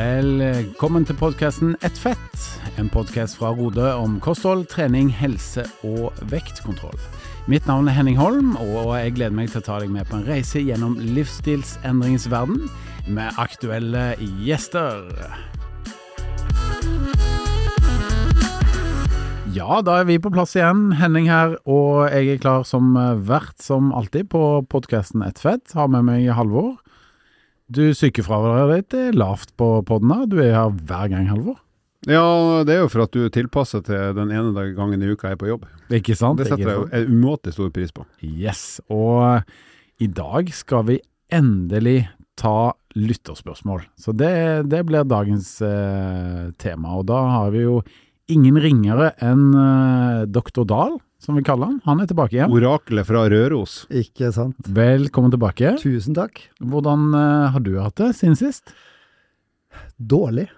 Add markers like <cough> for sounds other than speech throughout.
Velkommen til podkasten Ett fett, en podkast fra Rode om kosthold, trening, helse og vektkontroll. Mitt navn er Henning Holm, og jeg gleder meg til å ta deg med på en reise gjennom livsstilsendringens verden med aktuelle gjester. Ja, da er vi på plass igjen. Henning her, og jeg er klar som vert som alltid på podkasten Ett fett. Har med meg Halvor. Du Sykefraværet ditt er lavt på podden her. Du er her hver gang, Halvor. Ja, det er jo for at du tilpasser til den ene gangen i uka jeg er på jobb. Ikke sant? Det setter jeg jo umåtelig stor pris på. Yes, og i dag skal vi endelig ta lytterspørsmål. Så det, det blir dagens eh, tema, og da har vi jo ingen ringere enn eh, Dr. Dahl, som vi kaller han. Han er tilbake igjen. Oraklet fra Røros. Ikke sant. Velkommen tilbake. Tusen takk. Hvordan eh, har du hatt det siden sist? Dårlig.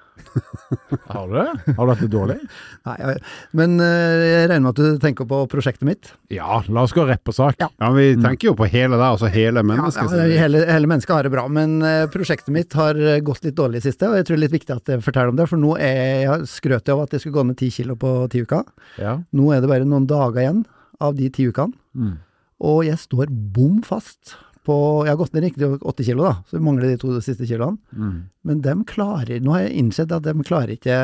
Har du det? Har du hatt det dårlig? <laughs> Nei, jeg, men eh, jeg regner med at du tenker på prosjektet mitt. Ja, la oss gå rett på sak. Ja. Ja, Vi tenker jo på hele deg, altså hele mennesket. Ja, ja, hele, hele mennesket har det bra, men eh, prosjektet mitt har eh, gått litt dårlig i siste, og jeg tror det er litt viktig at jeg forteller om det, for nå er jeg skrøt jeg av at jeg skulle gå ned ti kilo på ti uker. Ja. Nå er det bare noen dager igjen av de ti ukene, Mm. og jeg står bom fast på Jeg har gått ned riktig åtte kilo, da, så vi mangler de to siste kiloene. Mm. Men dem klarer Nå har jeg innsett at de klarer ikke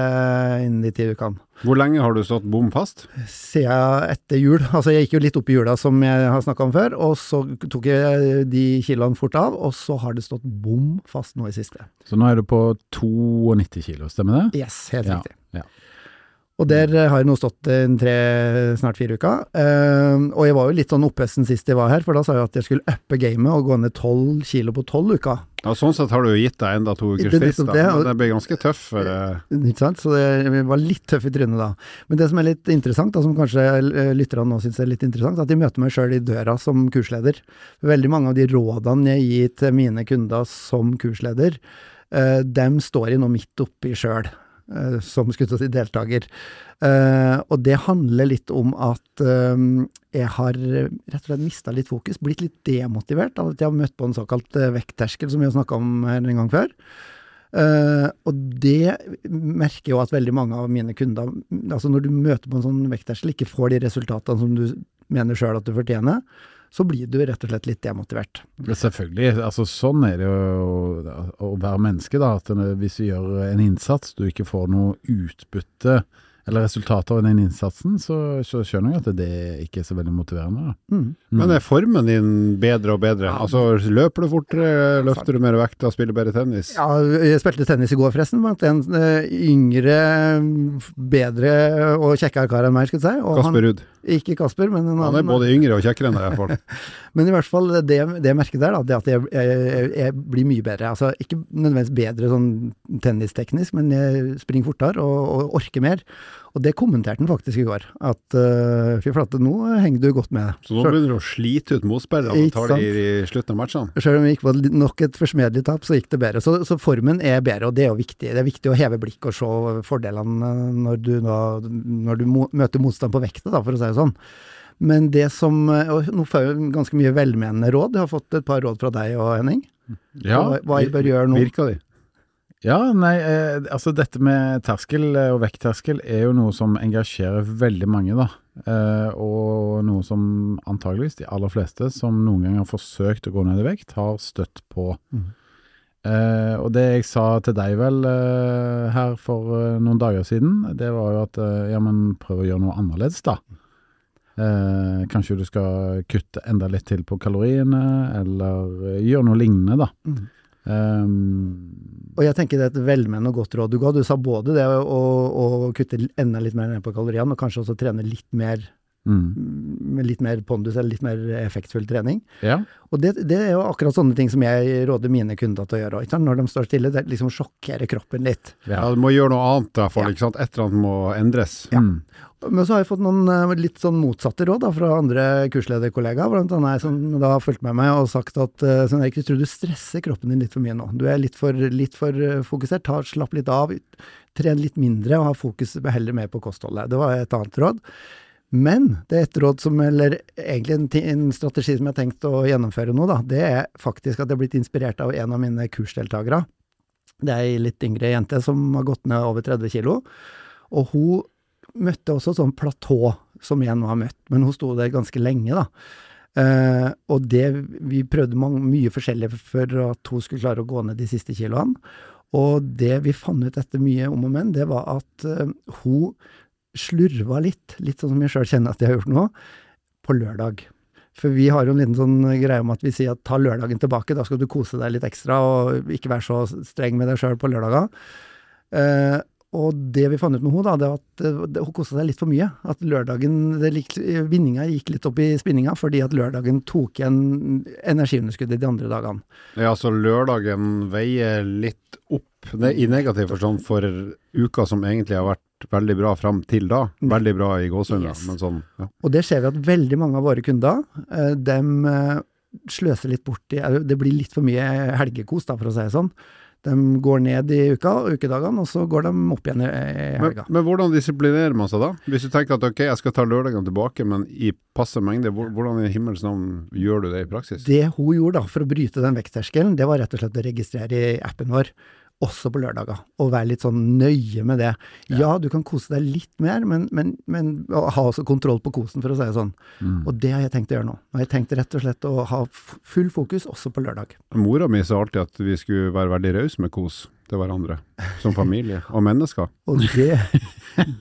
innen de ti ukene. Hvor lenge har du stått bom fast? siden etter jul. Altså jeg gikk jo litt opp i jula som jeg har snakka om før, og så tok jeg de kiloene fort av, og så har det stått bom fast nå i siste. Så nå er du på 92 kilo, stemmer det? Yes, helt Ja, riktig. ja. Og der eh, har jeg nå stått en tre, snart fire uker. Uh, og jeg var jo litt sånn opphesten sist jeg var her, for da sa jeg at jeg skulle uppe gamet og gå ned tolv kilo på tolv uker. Ja, Sånn sett har du jo gitt deg enda to ukers Det er frist, da. Men det blir ganske tøff. Eh, Ikke sant? Så jeg var litt tøff i trynet da. Men det som er litt interessant, da, som kanskje eh, lytterne nå syns er litt interessant, er at jeg møter meg sjøl i døra som kursleder. Veldig mange av de rådene jeg gir til mine kunder som kursleder, uh, dem står jeg nå midt oppi sjøl, eh, som skulle til deltaker. Eh, og det handler litt om at eh, jeg har eh, rett og slett mista litt fokus, blitt litt demotivert av at jeg har møtt på en såkalt eh, vektterskel, som vi har snakka om her en gang før. Uh, og det merker jo at veldig mange av mine kunder, altså når du møter på en sånn vektterskel, ikke får de resultatene som du mener sjøl at du fortjener, så blir du rett og slett litt demotivert. Selvfølgelig. altså Sånn er det jo å være menneske. da, at Hvis du gjør en innsats, du ikke får noe utbytte eller resultater av den innsatsen, så, så skjønner jeg at det ikke er så veldig motiverende. da. Mm. Men er formen din bedre og bedre? Altså, Løper du fortere, løfter du mer vekt og spiller bedre tennis? Ja, jeg spilte tennis i går forresten, blant en eh, yngre, bedre og kjekkere kar enn meg, skal jeg si. Og Kasper han, Ruud. Ikke Kasper, men en Han er både yngre og kjekkere enn deg, i hvert fall. <laughs> Men i hvert fall det, det jeg merker der, da, det at jeg, jeg, jeg blir mye bedre. Altså ikke nødvendigvis bedre sånn tennisteknisk, men jeg springer fortere og, og orker mer. Og det kommenterte han faktisk i går, at uh, fy flate, nå henger du godt med. Så nå begynner du å slite ut motspillerne og tar det i slutten av matchene? Selv om vi gikk på nok et forsmedelig tap, så gikk det bedre. Så, så formen er bedre, og det er jo viktig. Det er viktig å heve blikket og se fordelene når du, da, når du møter motstand på vekta, da, for å si det sånn. Men det som Og nå får jeg ganske mye velmenende råd. Jeg har fått et par råd fra deg og Henning. hva, hva jeg bør gjøre nå. Virka de? Ja, nei, eh, altså dette med terskel eh, og vektterskel er jo noe som engasjerer veldig mange, da. Eh, og noe som antageligvis de aller fleste som noen gang har forsøkt å gå ned i vekt, har støtt på. Mm. Eh, og det jeg sa til deg vel eh, her for eh, noen dager siden, det var jo at ja, men prøv å gjøre noe annerledes, da. Eh, kanskje du skal kutte enda litt til på kaloriene, eller gjøre noe lignende, da. Mhm. Um, Og jeg tenker det er et velmenende og godt råd du ga. Du sa både det å, å kutte enda litt mer ned på kaloriene, og kanskje også trene litt mer mm. med litt mer pondus eller litt mer effektfull trening. Ja. Og det, det er jo akkurat sånne ting som jeg råder mine kunder til å gjøre. Ikke sant? Når de står stille, det liksom sjokkerer kroppen litt. Ja, du må gjøre noe annet i hvert fall, ikke sant? Et eller annet må endres. Mm. Men så har jeg fått noen eh, litt sånn motsatte råd da, fra andre kurslederkollegaer, blant annet som da har fulgt med meg og sagt at sånn, Erik, jeg tror du stresser kroppen din litt for mye nå. Du er litt for, litt for eh, fokusert. Ta, slapp litt av. Tren litt mindre og ha fokus heller mer på kostholdet. Det var et annet råd. Men det er et råd som, eller egentlig en, en strategi som jeg har tenkt å gjennomføre nå, da. Det er faktisk at jeg er blitt inspirert av en av mine kursdeltakere. Det er ei litt yngre jente som har gått ned over 30 kilo. Og hun møtte også sånn platå som jeg nå har møtt, men hun sto der ganske lenge, da. Eh, og det Vi prøvde mange, mye forskjellig for at hun skulle klare å gå ned de siste kiloene. Og det vi fant ut etter mye om og men, det var at eh, hun slurva litt, litt sånn som jeg sjøl kjenner at jeg har gjort nå, på lørdag. For vi har jo en liten sånn greie om at vi sier at ta lørdagen tilbake, da skal du kose deg litt ekstra, og ikke være så streng med deg sjøl på lørdager. Eh, og det vi fant ut med henne, da, det var at eh, hun kosa seg litt for mye. At lørdagen det Vinninga gikk litt opp i spinninga, fordi at lørdagen tok igjen energiunderskuddet de andre dagene. Ja, så lørdagen veier litt opp ne i negativ forstand for uka som egentlig har vært veldig bra fram til da. Veldig bra i gåsehudene, Yes. men sånn ja. Og det ser vi at veldig mange av våre kunder, eh, dem eh, sløser litt bort i Det blir litt for mye helgekos, da, for å si det sånn. De går ned i uka, ukedagene, og så går de opp igjen i, i Men, helga. men hvordan disiplinerer man seg da? Hvis du tenker at ok, jeg skal ta lørdagene tilbake, men i passe mengde, hvordan i himmels navn gjør du det i praksis? Det hun gjorde da, for å bryte den vektterskelen, det var rett og slett å registrere i appen vår, også på lørdager, og være litt sånn nøye med det. Ja, du kan kose deg litt mer, men, men, men ha også kontroll på kosen, for å si det sånn. Mm. Og det har jeg tenkt å gjøre nå. Nå har jeg tenkt rett og slett å ha full fokus også på lørdag. Mora mi sa alltid at vi skulle være veldig rause med kos til hverandre, som familie og mennesker. Og det,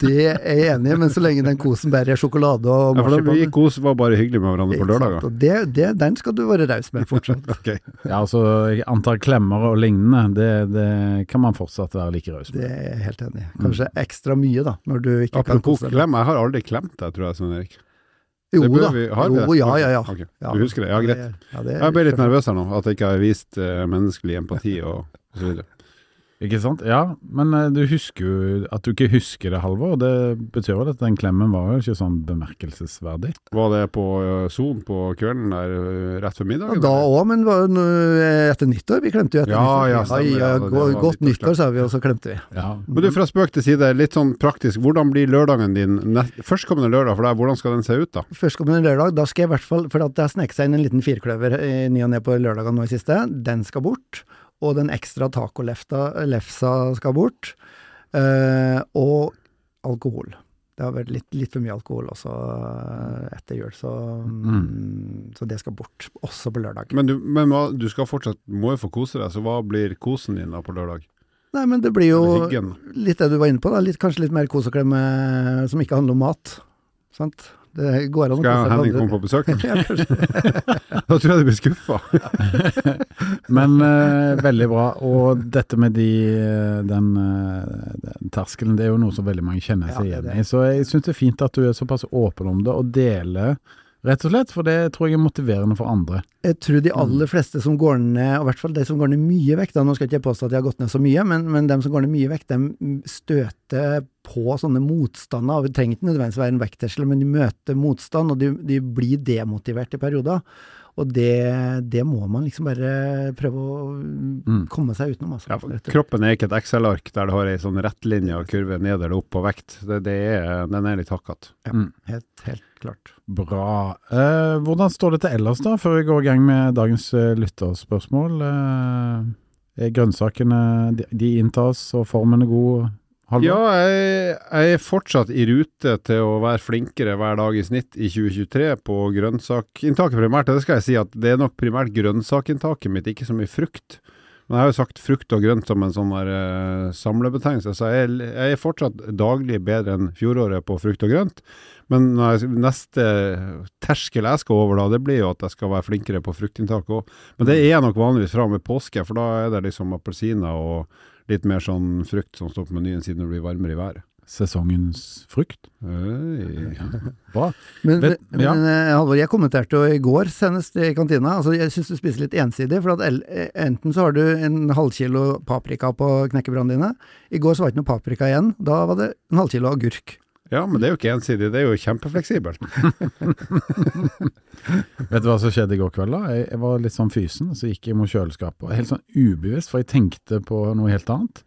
det er jeg enig i, men så lenge den kosen bærer er sjokolade og Ja, for da vi kos var bare hyggelig med hverandre på lørdager. Og det, det, den skal du være raus med fortsatt. <laughs> okay. Ja, altså antall klemmer og lignende, det, det kan man fortsatt være like raus med. Det er jeg helt enig i. Kanskje ekstra mye, da, når du ikke kan kose deg. klem, jeg har aldri klemt deg, tror jeg, Svein Erik. Jo da. vi- Jo, ja, ja, ja. Okay. Ja. Du husker det? Ja, greit. Ja, det Jeg ble litt nervøs her nå, at jeg ikke har vist uh, menneskelig empati og så videre. Ikke sant? Ja, men eh, du husker jo at du ikke husker det, Halvor. Det betyr vel at den klemmen var jo ikke sånn bemerkelsesverdig. Var det på eh, Son på kvelden der eh, rett før Ja, da òg, men etter nyttår. Vi klemte jo etter Ja, nyttår. ja, stemmer, ja, ja, det godt nyttår, sa vi, og så klemte vi. Ja. Men du, fra spøk til side, litt sånn praktisk. Hvordan blir lørdagen din førstkommende lørdag for deg? Hvordan skal den se ut da? Førstkommende lørdag, da skal jeg i hvert fall For at det har sneket seg inn en liten firkløver i ny og ne på lørdagen nå i siste. Den skal bort. Og den ekstra tacolefsa skal bort. Eh, og alkohol. Det har vært litt, litt for mye alkohol også eh, etter jul, så, mm. så det skal bort. Også på lørdag. Men, du, men hva, du skal fortsatt, må jo få kose deg, så hva blir kosen din da på lørdag? Nei, men det blir jo litt det du var inne på, da. Litt, kanskje litt mer kos og klem eh, som ikke handler om mat. Sant? Det går an å Skal Henning komme på besøk? <laughs> Da tror jeg du blir skuffa. <laughs> Men uh, veldig bra. Og dette med de, eh, den, eh, den terskelen, det er jo noe som veldig mange kjenner seg er igjen i. Så jeg syns det er fint at du er såpass åpen om det, og deler, rett og slett. For det tror jeg er motiverende for andre. Jeg tror de aller fleste som går ned, og i hvert fall de som går ned mye vekt, da, nå skal ikke jeg påstå at de har gått ned så mye, men, men de som går ned mye vekt, de støter på sånne motstander. og Det trenger ikke nødvendigvis være en vektterskel, men de møter motstand, og de, de blir demotivert i perioder. Og det, det må man liksom bare prøve å komme seg utenom. Altså, Ja, kroppen er ikke et Excel-ark der du har ei sånn rettlinje og kurve ned eller opp på vekt. Det, det er, den er litt hakkete. helt, helt klart. Bra. Eh, hvordan står det til ellers, da, før vi går i gang med dagens eh, lytterspørsmål? Eh, grønnsakene de, de inntas, og formen er god? Halvor? Ja, jeg, jeg er fortsatt i rute til å være flinkere hver dag i snitt i 2023 på grønnsakinntaket primært. Det skal jeg si at det er nok primært grønnsakinntaket mitt, ikke så mye frukt. Men jeg har jo sagt frukt og grønt som en sånn der uh, samlebetegnelse, så jeg, jeg er fortsatt daglig bedre enn fjoråret på frukt og grønt. Men jeg, neste terskel jeg skal over da, det blir jo at jeg skal være flinkere på fruktinntaket òg. Men det er jeg nok vanligvis fra med påske, for da er det liksom appelsiner og litt mer sånn frukt som står på menyen siden det blir varmere i været. Sesongens frukt? Bra. Men, Vet- men, ja. men eh, Halvor, jeg kommenterte jo i går senest i kantina. altså Jeg syns du spiser litt ensidig. for at eh, Enten så har du en halvkilo paprika på knekkebrødene dine. I går så var det ikke noe paprika igjen. Da var det en halvkilo agurk. Ja, men det er jo ikke ensidig, det er jo kjempefleksibelt. <laughs> Vet du hva som skjedde i går kveld? da? Jeg, jeg var litt sånn fysen, så gikk jeg mot kjøleskapet. Helt sånn ubevisst, for jeg tenkte på noe helt annet.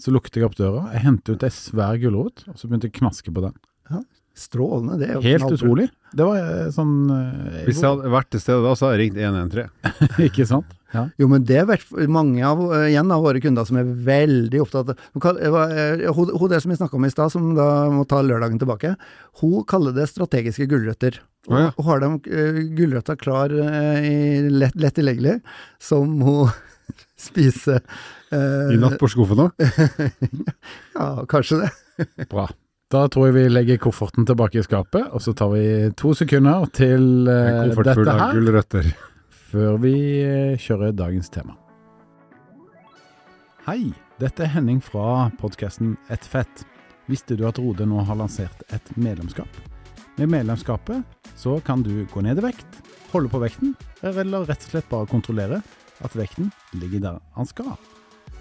Så lukket jeg opp døra, jeg hentet ut ei svær gulrot, og så begynte jeg å knaske på den. Ja. Strålende, det er jo Helt utrolig. Det var eh, sånn eh, Hvis jeg hadde vært til stede da, så hadde jeg ringt 113. <laughs> Ikke sant? Ja. Jo, men det er mange av, eh, igjen av våre kunder som er veldig opptatt av Hun eh, Hun hun der som vi snakka om i stad, som da må ta lørdagen tilbake, hun kaller det strategiske gulrøtter. Og, ja. og har de uh, gulrøtter klar i lett, lett tilgjengelig, som hun <laughs> spiser eh, I nattbordskuffen òg. <laughs> Ja, kanskje det. <laughs> Bra. Da tror jeg vi legger kofferten tilbake i skapet, og så tar vi to sekunder til En eh, koffert full dette av her, gulrøtter. Før vi eh, kjører dagens tema. Hei, dette er Henning fra podkasten Et fett. Visste du at Rode nå har lansert et medlemskap? Med medlemskapet så kan du gå ned i vekt, holde på vekten, eller rett og slett bare kontrollere at vekten ligger der han skal.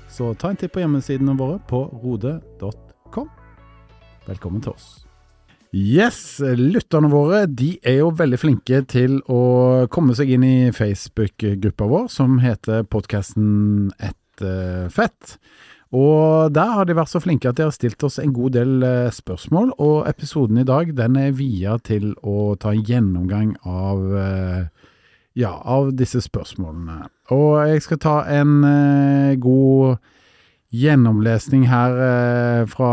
Så ta en titt på hjemmesidene våre på rode.com. Velkommen til oss. Yes, lytterne våre de er jo veldig flinke til å komme seg inn i Facebook-gruppa vår som heter podkasten Et eh, fett. Og der har de vært så flinke at de har stilt oss en god del eh, spørsmål, og episoden i dag den er via til å ta en gjennomgang av eh, ja, av disse spørsmålene. Og jeg skal ta en god gjennomlesning her eh, fra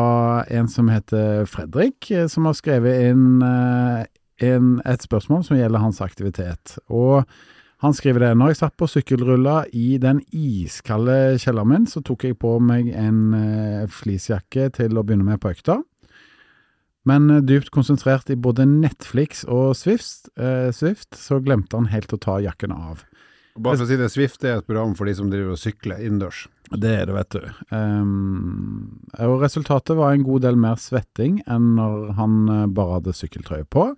en som heter Fredrik, eh, som har skrevet inn eh, en, et spørsmål som gjelder hans aktivitet. Og han skriver det. Når jeg satt på sykkelrulla i den iskalde kjelleren min, så tok jeg på meg en fleecejakke til å begynne med på økta. Men dypt konsentrert i både Netflix og Swift, eh, Swift, så glemte han helt å ta jakken av. Bare for å si det, Swift er et program for de som driver og sykler innendørs. Det er det, vet du. Um, og resultatet var en god del mer svetting enn når han eh, bare hadde sykkeltrøye på.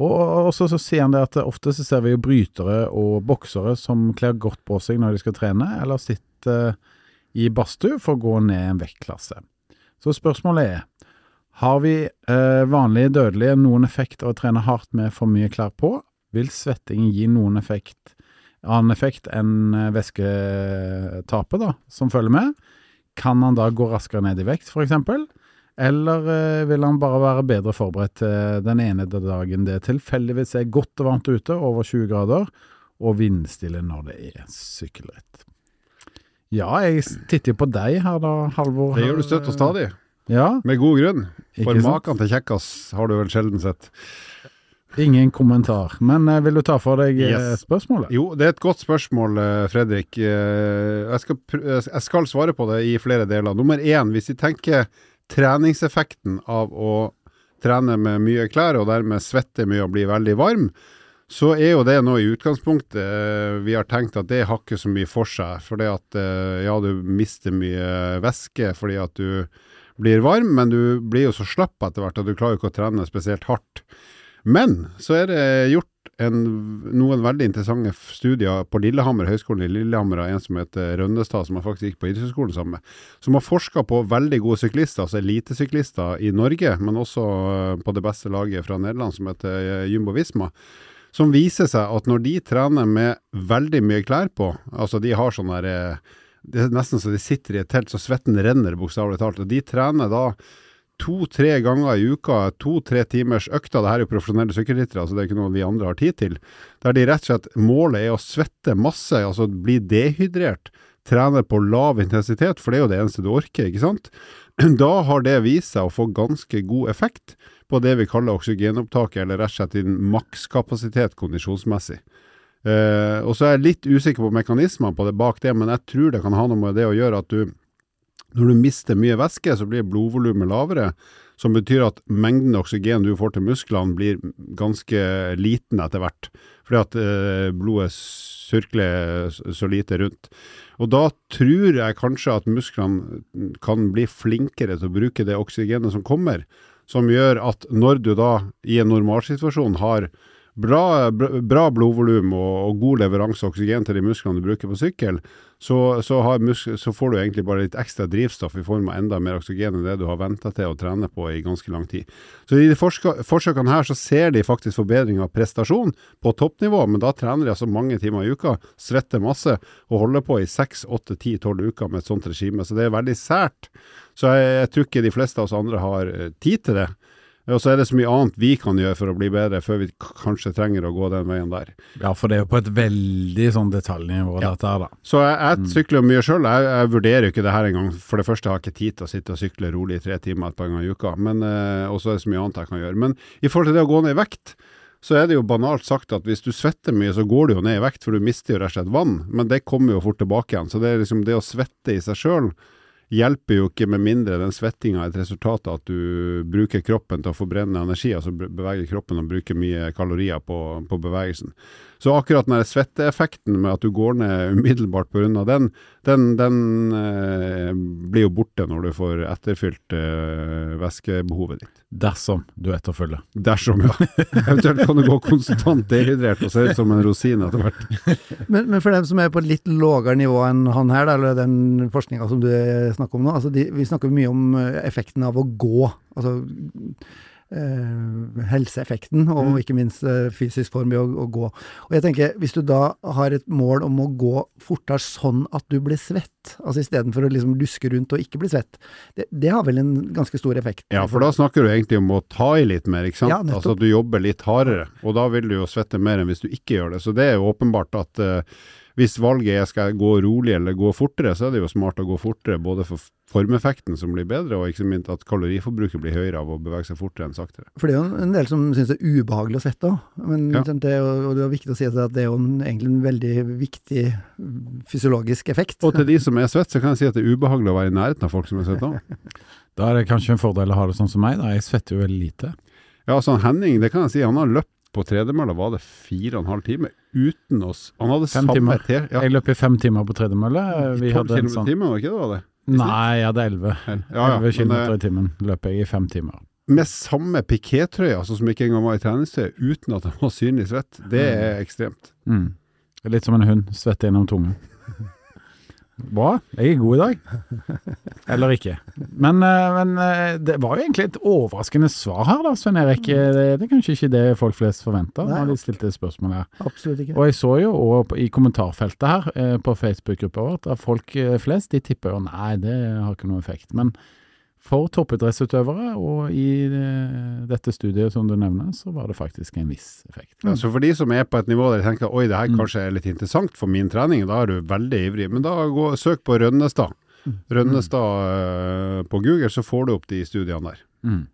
Og og også så sier han det at ofte så ser vi jo brytere og boksere som kler godt på seg når de skal trene, eller sitter i badstue for å gå ned en vektklasse. Så spørsmålet er, har vi eh, vanlige dødelige noen effekt av å trene hardt med for mye klær på? Vil svetting gi noen effekt, annen effekt enn eh, væsketapet da, som følger med? Kan han da gå raskere ned i vekt, eksempel? Eller eh, vil han bare være bedre forberedt den ene dagen det tilfeldigvis er godt og varmt ute, over 20 grader, og vindstille når det er sykkelritt? Ja, jeg titter jo på deg her da, Halvor. Det gjør du støtt og stadig, Ja, med god grunn. For maken til kjekkas har du vel sjelden sett. Ingen kommentar. Men eh, vil du ta for deg eh, Yes. spørsmålet? Jo, det er et godt spørsmål, eh, Fredrik. Jeg skal, jeg skal svare på det i flere deler. Nummer én, hvis vi tenker treningseffekten av å trene med mye klær, og dermed svette mye og bli veldig varm, så er jo det nå i utgangspunktet vi har tenkt at det har ikke så mye for seg. For det at ja, du mister mye væske fordi at du blir varm, men du blir jo så slapp etter hvert at du klarer ikke å trene spesielt hardt. Men så er det gjort en, noen veldig interessante studier på Lillehammer, Høgskolen i Lillehammer, av en som heter Rønnestad, som jeg faktisk gikk på idrettshøgskolen sammen med, som har forska på veldig gode syklister, altså elitesyklister i Norge, men også eh, på det beste laget fra Nederland, som heter eh, Jumbo Visma. Som viser seg at når de trener med veldig mye klær på, altså de har sånn der eh, Det er nesten så de sitter i et telt så svetten renner, bokstavelig talt. Og de trener da to-tre ganger i uka, to-tre timers økter. Det her er jo profesjonelle sykkelryttere, så det er ikke noe vi andre har tid til. Der de rett og slett målet er å svette masse, altså bli dehydrert. Trene på lav intensitet, for det er jo det eneste du orker, ikke sant. <clears throat> Da har det vist seg å få ganske god effekt på det vi kaller oksygenopptak, eller rett og slett din makskapasitet kondisjonsmessig. Uh, og så er jeg litt usikker på mekanismene på det bak det, men jeg tror det kan ha noe med det å gjøre at du når du mister mye væske, så blir blodvolumet lavere, som betyr at mengden oksygen du får til musklene blir ganske liten etter hvert, fordi at eh, blodet sirkler så- lite rundt. Og da tror jeg kanskje at musklene kan bli flinkere til å bruke det oksygenet som kommer, som gjør at når du da i en normalsituasjon har bra, bra blodvolum og, og god leveranse av oksygen til de musklene du bruker på sykkel, så, så, så får du egentlig bare litt ekstra drivstoff i form av enda mer oksygen enn det du har venta til å trene på i ganske lang tid. Så i de forsøkene her så ser de faktisk forbedring av prestasjon på toppnivå, men da trener de altså mange timer i uka, svetter masse og holder på i 6, 8, 10, 12 uker med et sånt regime. Så det er veldig sært. Så jeg, jeg tror ikke de fleste av oss andre har eh, tid til det. Og så er det så mye annet vi kan gjøre for å bli bedre, før vi kanskje trenger å gå den veien der. Ja, for det er jo på et veldig sånn detaljnivå, Ja. dette her, da. Så jeg, jeg sykler jo mye sjøl. Jeg, jeg vurderer jo ikke det her engang. For det første har jeg ikke tid til å sitte og sykle rolig i tre timer et par ganger i uka. Men eh, Og så er det så mye annet jeg kan gjøre. Men i forhold til det å gå ned i vekt, så er det jo banalt sagt at hvis du svetter mye, så går du jo ned i vekt, for du mister jo rett og slett vann. Men det kommer jo fort tilbake igjen. Så det er liksom det å svette i seg sjøl hjelper jo ikke med mindre den svettinga er et resultat av at du bruker kroppen til å forbrenne energi, altså beveger kroppen og bruker mye kalorier på, på bevegelsen. Så akkurat den svetteeffekten med at du går ned umiddelbart pga. den, den, den eh, blir jo borte når du får etterfylt eh, væskebehovet ditt. Dersom du etterfølger. Dersom, ja. Eventuelt kan du gå konstant dehydrert og se ut som en rosin etter hvert. Men, men for dem som er på et litt lavere nivå enn han her, eller den forskninga som du snakker om nå, altså de, vi snakker mye om eh, effekten av å gå. Altså helseeffekten, og Mm. ikke minst eh, fysisk form i å, å gå. Og jeg tenker, hvis du da har et mål om å gå fortere sånn at du blir svett, altså istedenfor å liksom luske rundt og ikke bli svett, det, det har vel en ganske stor effekt? Ja, for da snakker du egentlig om å ta i litt mer, ikke sant? Ja, altså at du jobber litt hardere, og da vil du jo svette mer enn hvis du ikke gjør det. Så det er jo åpenbart at uh, hvis valget er skal jeg gå rolig eller gå fortere, så er det jo smart å gå fortere, både for formeffekten som blir bedre, og ikke minst at kaloriforbruket blir høyere av å bevege seg fortere enn saktere. For det er jo en del som syns det er ubehagelig å svette òg. Men Ja. det jo, og det er viktig å si at det er jo en, egentlig en veldig viktig fysiologisk effekt. Og til de som er svett, så kan jeg si at det er ubehagelig å være i nærheten av folk som er svette òg. <laughs> Da er det kanskje en fordel å ha det sånn som meg, da. Jeg svetter jo veldig lite. Ja, sånn Henning, det kan jeg si, han har løpt på tredemølla, var det fire og en halv time, uten oss. Han hadde Fem samme timer. Ja, Jeg løp i fem timer på tredemølle. Vi hadde en sånn timen, var det ikke det? Var det? Nei, jeg hadde elleve. Ja, ja, Elleve men, kilometer eh, i timen løper jeg i fem timer. med samme pikétrøye, altså som ikke engang var i treningstøy, uten at den var synlig svett, det er ekstremt. Mm. Litt som en hund, svette gjennom tunga. <laughs> Bra, jeg er god i dag. <laughs> Eller ikke. Men, eh, men eh, det var jo egentlig et overraskende svar her, da, Svein Erik. Eh, Det, det er kanskje ikke det folk flest forventer Nei. når de stilte spørsmål her. Absolutt ikke. Og jeg så jo også i kommentarfeltet her på Facebook-gruppa vår at folk flest de tipper jo nei, det har ikke noe effekt. Men for toppidrettsutøvere, og i eh, dette studiet som du nevner, så var det faktisk en viss effekt. Ja, så for de som er på et nivå der de tenker oi, det her Mm. kanskje er litt interessant for min trening, da er du veldig ivrig. Men da gå, søk på Rønnestad. Mm. Rønnestad eh, på Google, så får du opp de studiene der. Mm.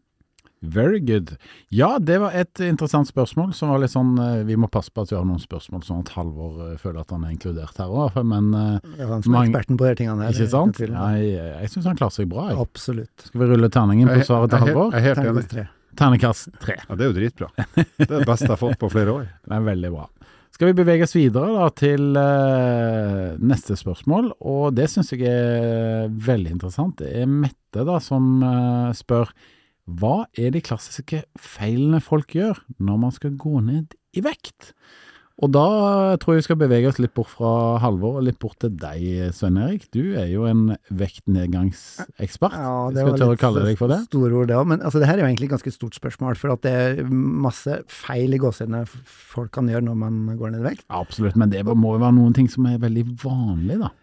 Very good. Ja, det var et interessant spørsmål som var litt sånn eh, Vi må passe på at vi har noen spørsmål sånn at Halvor eh, føler at han er inkludert her òg, men eh, er han som er mange- eksperten på de tingene her. Ikke sant? uten jeg jeg syns han klarer seg bra. Jeg. Absolutt. Skal vi rulle terningen på svaret til jeg, Halvor? jeg jeg, jeg, tre. Ternekast tre. Ja, det er jo dritbra. Det er det beste jeg har fått på flere år. Det er veldig bra. Skal vi bevege oss videre da til uh, neste spørsmål, og det syns jeg er veldig interessant. Det er Mette da som uh, spør hva er de klassiske feilene folk gjør når man skal gå ned i vekt? Og da tror jeg vi skal bevege oss litt bort fra Halvor og litt bort til deg, Svein Erik. Du er jo en vektnedgangsekspert. Ja, Skal var tørre å kalle deg for det? Store ord, det òg. Men altså, det her er jo egentlig et ganske stort spørsmål. For at det er masse feil i gåsehudene folk kan gjøre når man går ned i vekt. Absolutt, men det må jo være noen ting som er veldig vanlig, da.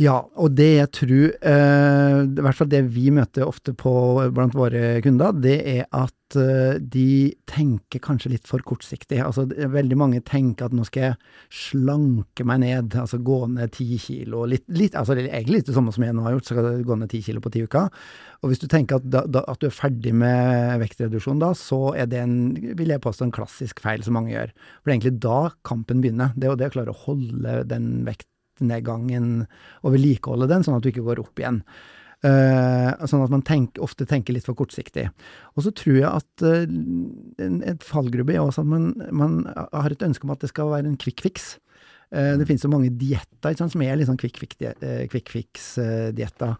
Ja, og det jeg tror, eh, i hvert fall det vi møter ofte på blant våre kunder, det er at eh, de tenker kanskje litt for kortsiktig. Altså veldig mange tenker at nå skal jeg slanke meg ned, altså gå ned ti kilo. Litt, litt, altså egentlig litt det samme som jeg nå har gjort, så skal jeg gå ned ti kilo på ti uker. Og hvis du tenker at, da, da, at du er ferdig med vektreduksjon da, så er det en, vil jeg påstå, en klassisk feil som mange gjør. For det er egentlig da kampen begynner. Det er jo det å klare å holde den vektnedgangen og vedlikeholde den, sånn at du ikke går opp igjen. Uh, sånn at man tenk, ofte tenker litt for kortsiktig. Og så tror jeg at uh, en, et fallgrubbe er også at man, man har et ønske om at det skal være en quick fix. Uh, det finnes så mange dietter som er eh, quick fix-dietter.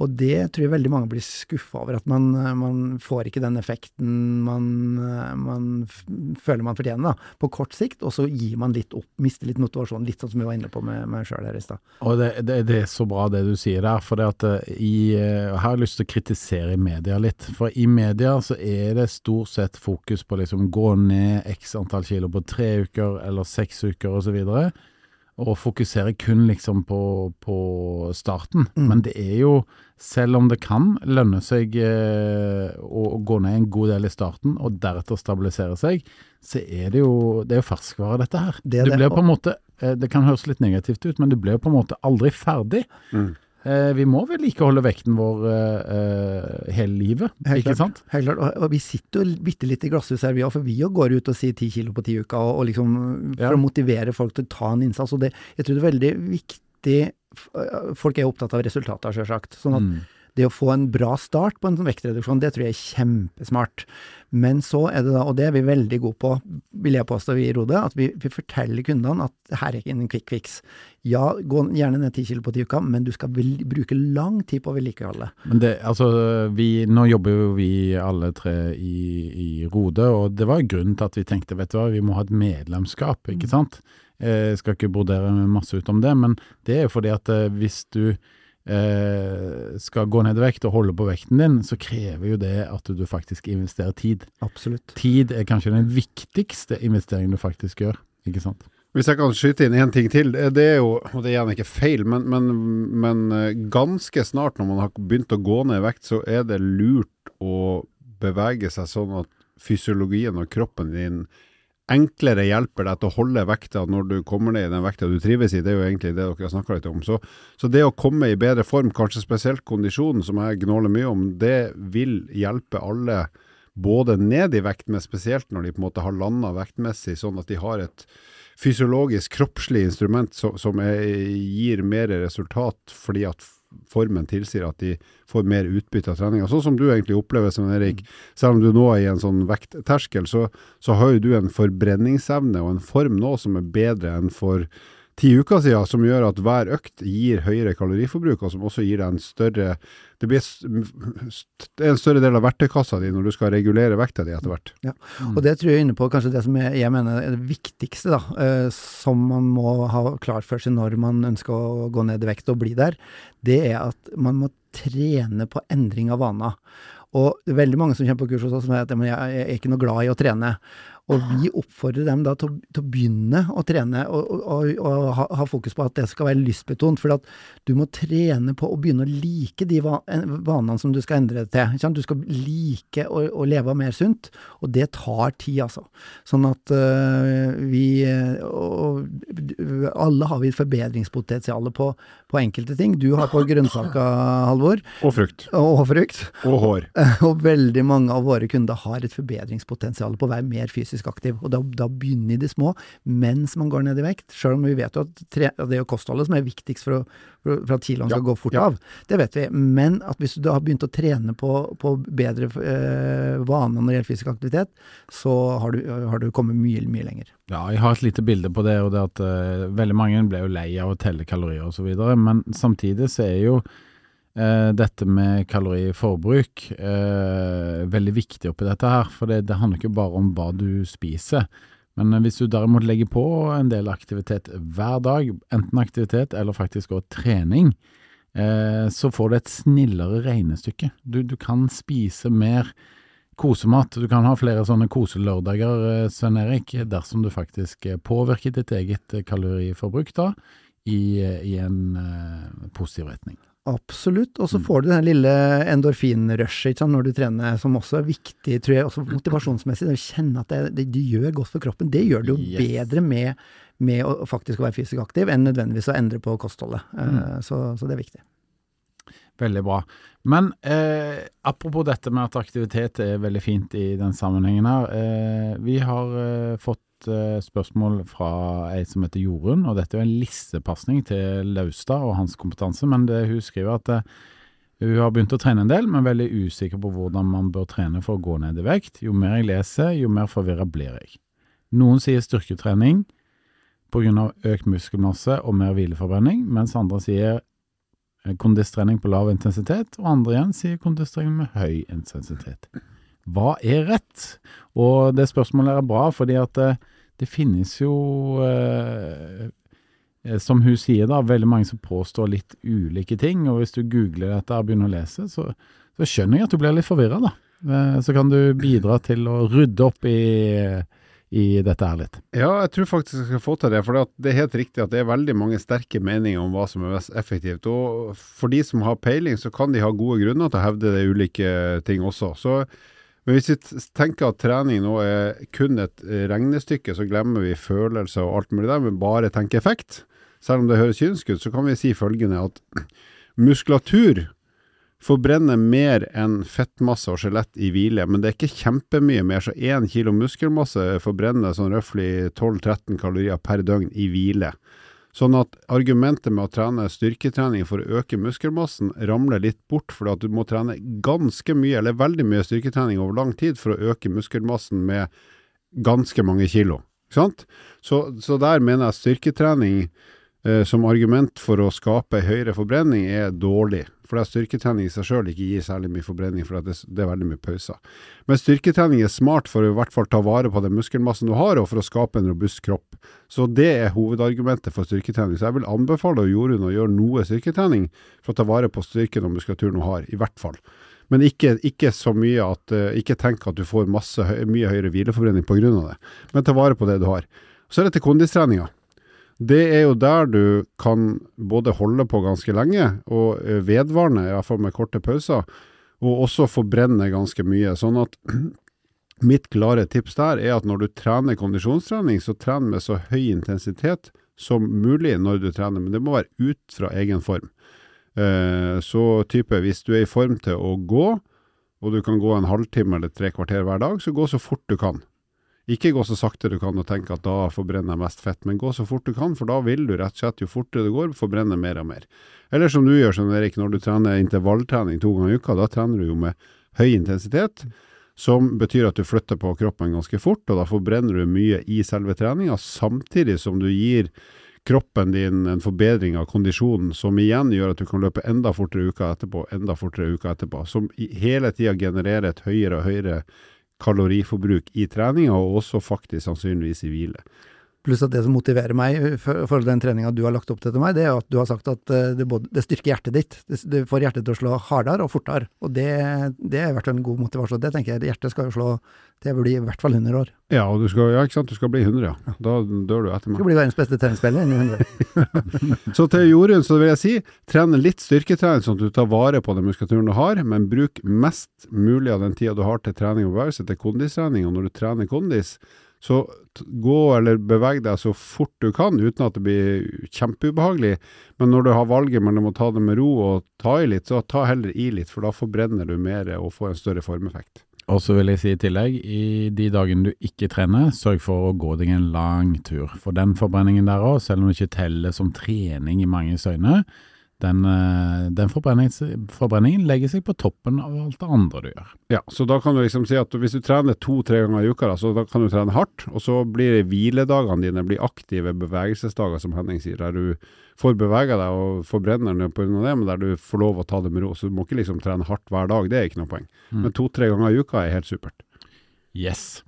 Og det tror jeg veldig mange blir skuffa over, at man, man får ikke den effekten man, man føler man fortjener da, på kort sikt, og så gir man litt opp, mister litt motivasjon, litt sånn som vi var inne på med meg sjøl her i stad. Og det, det, det er så bra det du sier der, for det at eh, i, eh, her har lyst til å kritisere i media litt. For i media så er det stort sett fokus på liksom gå ned x antall kilo på tre uker eller seks uker osv. og fokuserer kun liksom på, på starten. Mm. Men det er jo, selv om det kan lønne seg eh, å, å gå ned en god del i starten, og deretter stabilisere seg, så er det jo, det er jo ferskvare dette her. Det du det, blir på en måte, eh, det kan høres litt negativt ut, men du blir på en måte aldri ferdig. Mm. Eh, vi må vedlikeholde vekten vår eh, eh, hele livet, Helt ikke klart. sant? Helt klart, og, og vi sitter jo bitte litt i glasshus her, vi òg, for vi går ut og sier ti kilo på ti uker, og, og liksom for Ja. å motivere folk til å ta en innsats. Og det, jeg tror det er veldig viktig Folk er opptatt av resultater, sjølsagt. Sånn at Mm. Det å få en bra start på en sånn vektreduksjon, det tror jeg er kjempesmart. Men så er det da, og det er vi veldig gode på, vil jeg påstå vi i Rode, at vi, vi forteller kundene at her er ikke en quick fix. Ja, gå gjerne ned ti kilo på ti uker, men du skal vel, bruke lang tid på å vedlikeholde. Men det, altså, vi, nå jobber jo vi alle tre i, i Rode, og det var grunnen til at vi tenkte, vet du hva, vi må ha et medlemskap, ikke sant? Jeg skal ikke brodere masse ut om det, men det er jo fordi at eh, hvis du eh, skal gå ned i vekt og holde på vekten din, så krever jo det at du faktisk investerer tid. Absolutt. Tid er kanskje den viktigste investeringen du faktisk gjør, ikke sant? Hvis jeg kan skyte inn én ting til. eh, Det er jo, og det er gjerne ikke feil, men, men, men eh, ganske snart når man har begynt å gå ned i vekt, så er det lurt å bevege seg sånn at fysiologien og kroppen din enklere hjelper deg til å holde vekta når du kommer ned i den vekta du trives i. Det er jo egentlig det dere har snakka litt om. Så, så det å komme i bedre form, kanskje spesielt kondisjonen, som jeg gnåler mye om, det vil hjelpe alle både ned i vekt, men spesielt når de på en måte har landa vektmessig, sånn at de har et fysiologisk, kroppslig instrument som, som er, gir mer resultat fordi at formen tilsier at de får mer utbytte av treninga. Sånn som du egentlig opplever, Svein Erik. Selv om du nå er i en sånn vektterskel, så, så har jo du en forbrenningsevne og en form nå som er bedre enn for ti uker siden, som gjør at hver økt gir høyere kaloriforbruk, og som også gir deg en større Det blir en større del av verktøykassa di når du skal regulere vekta di etter hvert. Og det tror jeg er inne på kanskje det som jeg, mener er det viktigste, da, eh, som man må ha klart for seg når man ønsker å gå ned i vekt og bli der, det er at man må trene på endring av vaner. Og det er veldig mange som kommer på kurs hos oss som sier at jeg er ikke noe glad i å trene. Og vi oppfordrer dem da til til å begynne å trene, og, og, og, ha, ha fokus på at det skal være lystbetont. For at du må trene på å begynne å like de vanene som du skal endre det til. Ikke? Du skal like å, å leve mer sunt, og det tar tid, altså. Sånn at uh, vi øh, og, Alle har vi forbedringspotensial på, på enkelte ting. Du har på grønnsaker, Halvor, Og frukt. og frukt. Og hår. <laughs> Og veldig mange av våre kunder har et forbedringspotensial på å være mer fysisk aktiv. Og da, da begynner de små, mens man går ned i vekt. Selv om vi vet jo at, tre, det er kostholdet som er viktigst for, å, for, at kiloene skal Ja, gå fort ja. av. Det vet vi. Men at hvis du da har begynt å trene på, på bedre eh, vaner når det gjelder fysisk aktivitet, så har du, har du kommet mye, mye lenger. Ja, jeg har et lite bilde på det, og det at eh, veldig mange ble jo lei av å telle kalorier osv., men samtidig så er jo dette med kaloriforbruk eh, veldig viktig oppi dette her, for det, det handler ikke bare om hva du spiser. Men eh, hvis du derimot legger på en del aktivitet hver dag, enten aktivitet eller faktisk også trening, eh, så får du et snillere regnestykke. Du, du kan spise mer kosemat. Du kan ha flere sånne koselørdager, eh, Svein Erik, dersom du faktisk eh, påvirker ditt eget eh, kaloriforbruk da, i, eh, i en eh, positiv retning. Absolutt. Og så Mm. får du den lille endorfinrushet når du trener, som også er viktig, tror jeg, også motivasjonsmessig. Å kjenne at det, det, det gjør godt for kroppen. Det gjør det jo Yes. bedre med, med å faktisk være fysisk aktiv, enn nødvendigvis å endre på kostholdet. Eh, Mm. så, så det er viktig. Veldig bra. Men eh, apropos dette med at aktivitet er veldig fint i den sammenhengen her. Eh, vi har eh, fått eh, spørsmål fra ei som heter Jorunn, og dette er jo en lissepasning til Laustad og hans kompetanse, men det, hun skriver at eh, hun har begynt å trene en del, men veldig usikker på hvordan man bør trene for å gå ned i vekt. Jo mer jeg leser, jo mer forvirra blir jeg. Noen sier styrketrening pga. økt muskelmasse og mer hvileforbrenning, mens andre sier eh, kondistrening på lav intensitet, og andre igjen sier kondistrening med høy intensitet. Hva er rett? Og det spørsmålet er bra, fordi at det, finnes jo, eh, eh, som hun sier da, veldig mange som påstår litt ulike ting, og hvis du googler dette og begynner å lese, så, så skjønner jeg at du blir litt forvirra, da. Eh, så kan du bidra til å rydde opp i, i dette her litt. Ja, jeg tror faktisk jeg skal få til det. For det er helt riktig at det er veldig mange sterke meninger om hva som er mest effektivt. Og for de som har peiling, så kan de ha gode grunner til å hevde det ulike ting også. Så, men hvis vi tenker at trening nå er kun et regnestykke, så glemmer vi følelser og alt mulig der, men bare tenker effekt. Selv om det høres kynisk ut, så kan vi si følgende at muskulatur forbrenner mer enn fettmasse og skjelett i hvile, men det er ikke kjempemye mer. Så én kilo muskelmasse forbrenner sånn røftlig 12-13 kalorier per døgn i hvile. Sånn at argumentet med å trene styrketrening for å øke muskelmassen ramler litt bort, fordi at du må trene ganske mye, eller veldig mye styrketrening over lang tid for å øke muskelmassen med ganske mange kilo. Så, så der mener jeg styrketrening som argument for å skape høyere forbrenning er dårlig for det styrketrening i seg sjøl ikke gir særlig mye forbrenning, for det, er veldig mye pauser. Men styrketrening er smart for å i hvert fall ta vare på den muskelmassen du har, og for å skape en robust kropp. Så det er hovedargumentet for styrketrening. Så jeg vil anbefale Jorunn å gjøre noe styrketrening for å ta vare på styrken og muskulaturen du har, i hvert fall. Men ikke, ikke så mye at uh, Ikke tenk at du får masse, mye høyere hvileforbrenning pga. det, men ta vare på det du har. Så er det til kondistreninga det er jo der du kan både holde på ganske lenge, og eh, vedvarende, i hvert fall med korte pauser, og også forbrenne ganske mye. Sånn at <clears throat> mitt klare tips der er at når du trener kondisjonstrening, så tren med så høy intensitet som mulig når du trener, men det må være ut fra egen form. Eh, så type hvis du er i form til å gå, og du kan gå en halvtime eller tre kvarter hver dag, så gå så fort du kan. Ikke gå så sakte du kan og tenke at da forbrenner jeg mest fett, men gå så fort du kan, for da vil du rett og slett, jo fortere det går, forbrenne mer og mer. Eller som du gjør, Sånn Erik, når du trener intervalltrening to ganger i uka, da trener du jo med høy intensitet, som betyr at du flytter på kroppen ganske fort, og da forbrenner du mye i selve treninga, samtidig som du gir kroppen din en forbedring av kondisjonen, som igjen gjør at du kan løpe enda fortere uka etterpå, enda fortere uka etterpå, som hele tida genererer et høyere og høyere kaloriforbruk i treninga, og også faktisk sannsynligvis i hvile. Pluss at det som motiverer meg for, til den treninga du har lagt opp til til meg, det er at du har sagt at eh, det, både, det styrker hjertet ditt. Det, det, får hjertet til å slå hardere og fortere. Og det, det er i hvert fall en god motivasjon. Det tenker jeg. Hjertet skal jo slå til jeg blir i hvert fall 100 år. Ja, og du skal, ja, ikke sant? du skal bli 100, ja. Da dør du etter meg. Du skal bli verdens beste treningsspiller innen 100. <laughs> så til Jorunn så vil jeg si, tren litt styrketrening sånn at du tar vare på den muskulaturen du har, men bruk mest mulig av den tida du har til trening og bevegelse, til kondistrening. Og når du trener kondis, så gå eller beveg deg så fort du kan, uten at det blir kjempeubehagelig. Men når du har valget mellom å ta det med ro og ta i litt, så ta heller i litt, for da forbrenner du mer og får en større formeffekt. Og så vil jeg si i tillegg, i de dagene du ikke trener, sørg for å gå deg en lang tur. For den forbrenningen der òg, selv om det ikke teller som trening i mange øyne, den, eh, den forbrenningen, forbrenningen, legger seg på toppen av alt det andre du gjør. Ja, så da kan du liksom si at hvis du trener to-tre ganger i uka, da, så da kan du trene hardt, og så blir hviledagene dine blir aktive bevegelsesdager, som Henning sier, der du får bevega deg og forbrenner den på det, men der du får lov å ta det med ro. Så du må ikke liksom trene hardt hver dag, det er ikke noe poeng. Mm. Men to-tre ganger i uka er helt supert. Yes.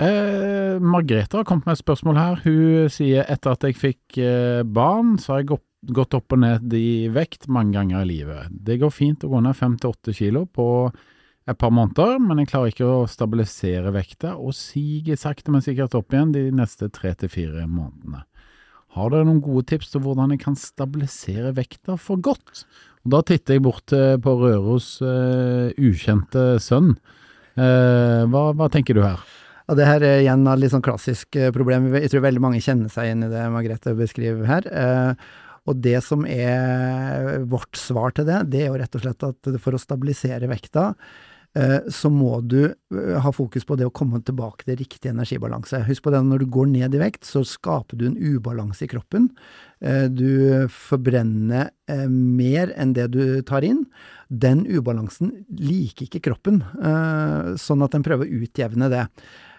Eh, Margrethe har kommet med et spørsmål her. Hun sier etter at jeg fikk eh, barn, så har jeg gått gått opp og ned i vekt mange ganger i livet. Det går fint å gå ned fem til åtte kilo på et par måneder, men jeg klarer ikke å stabilisere vekta, og siger sakte, men sikkert opp igjen de neste tre til fire månedene. Har dere noen gode tips til hvordan jeg kan stabilisere vekta for godt? Og da titter jeg bort på Røros uh, ukjente sønn. Uh, hva, hva tenker du her? Og det her er igjen et litt sånn klassisk eh, problem. Jeg tror veldig mange kjenner seg inn i det Margrethe beskriver her. Eh, og det som er vårt svar til det, det er jo rett og slett at for å stabilisere vekta, eh, så må du eh, ha fokus på det å komme tilbake til riktig energibalanse. Husk på det, når du går ned i vekt, så skaper du en ubalanse i kroppen. Eh, du forbrenner mer enn det du tar inn. Den ubalansen liker ikke kroppen, sånn at den prøver å utjevne det.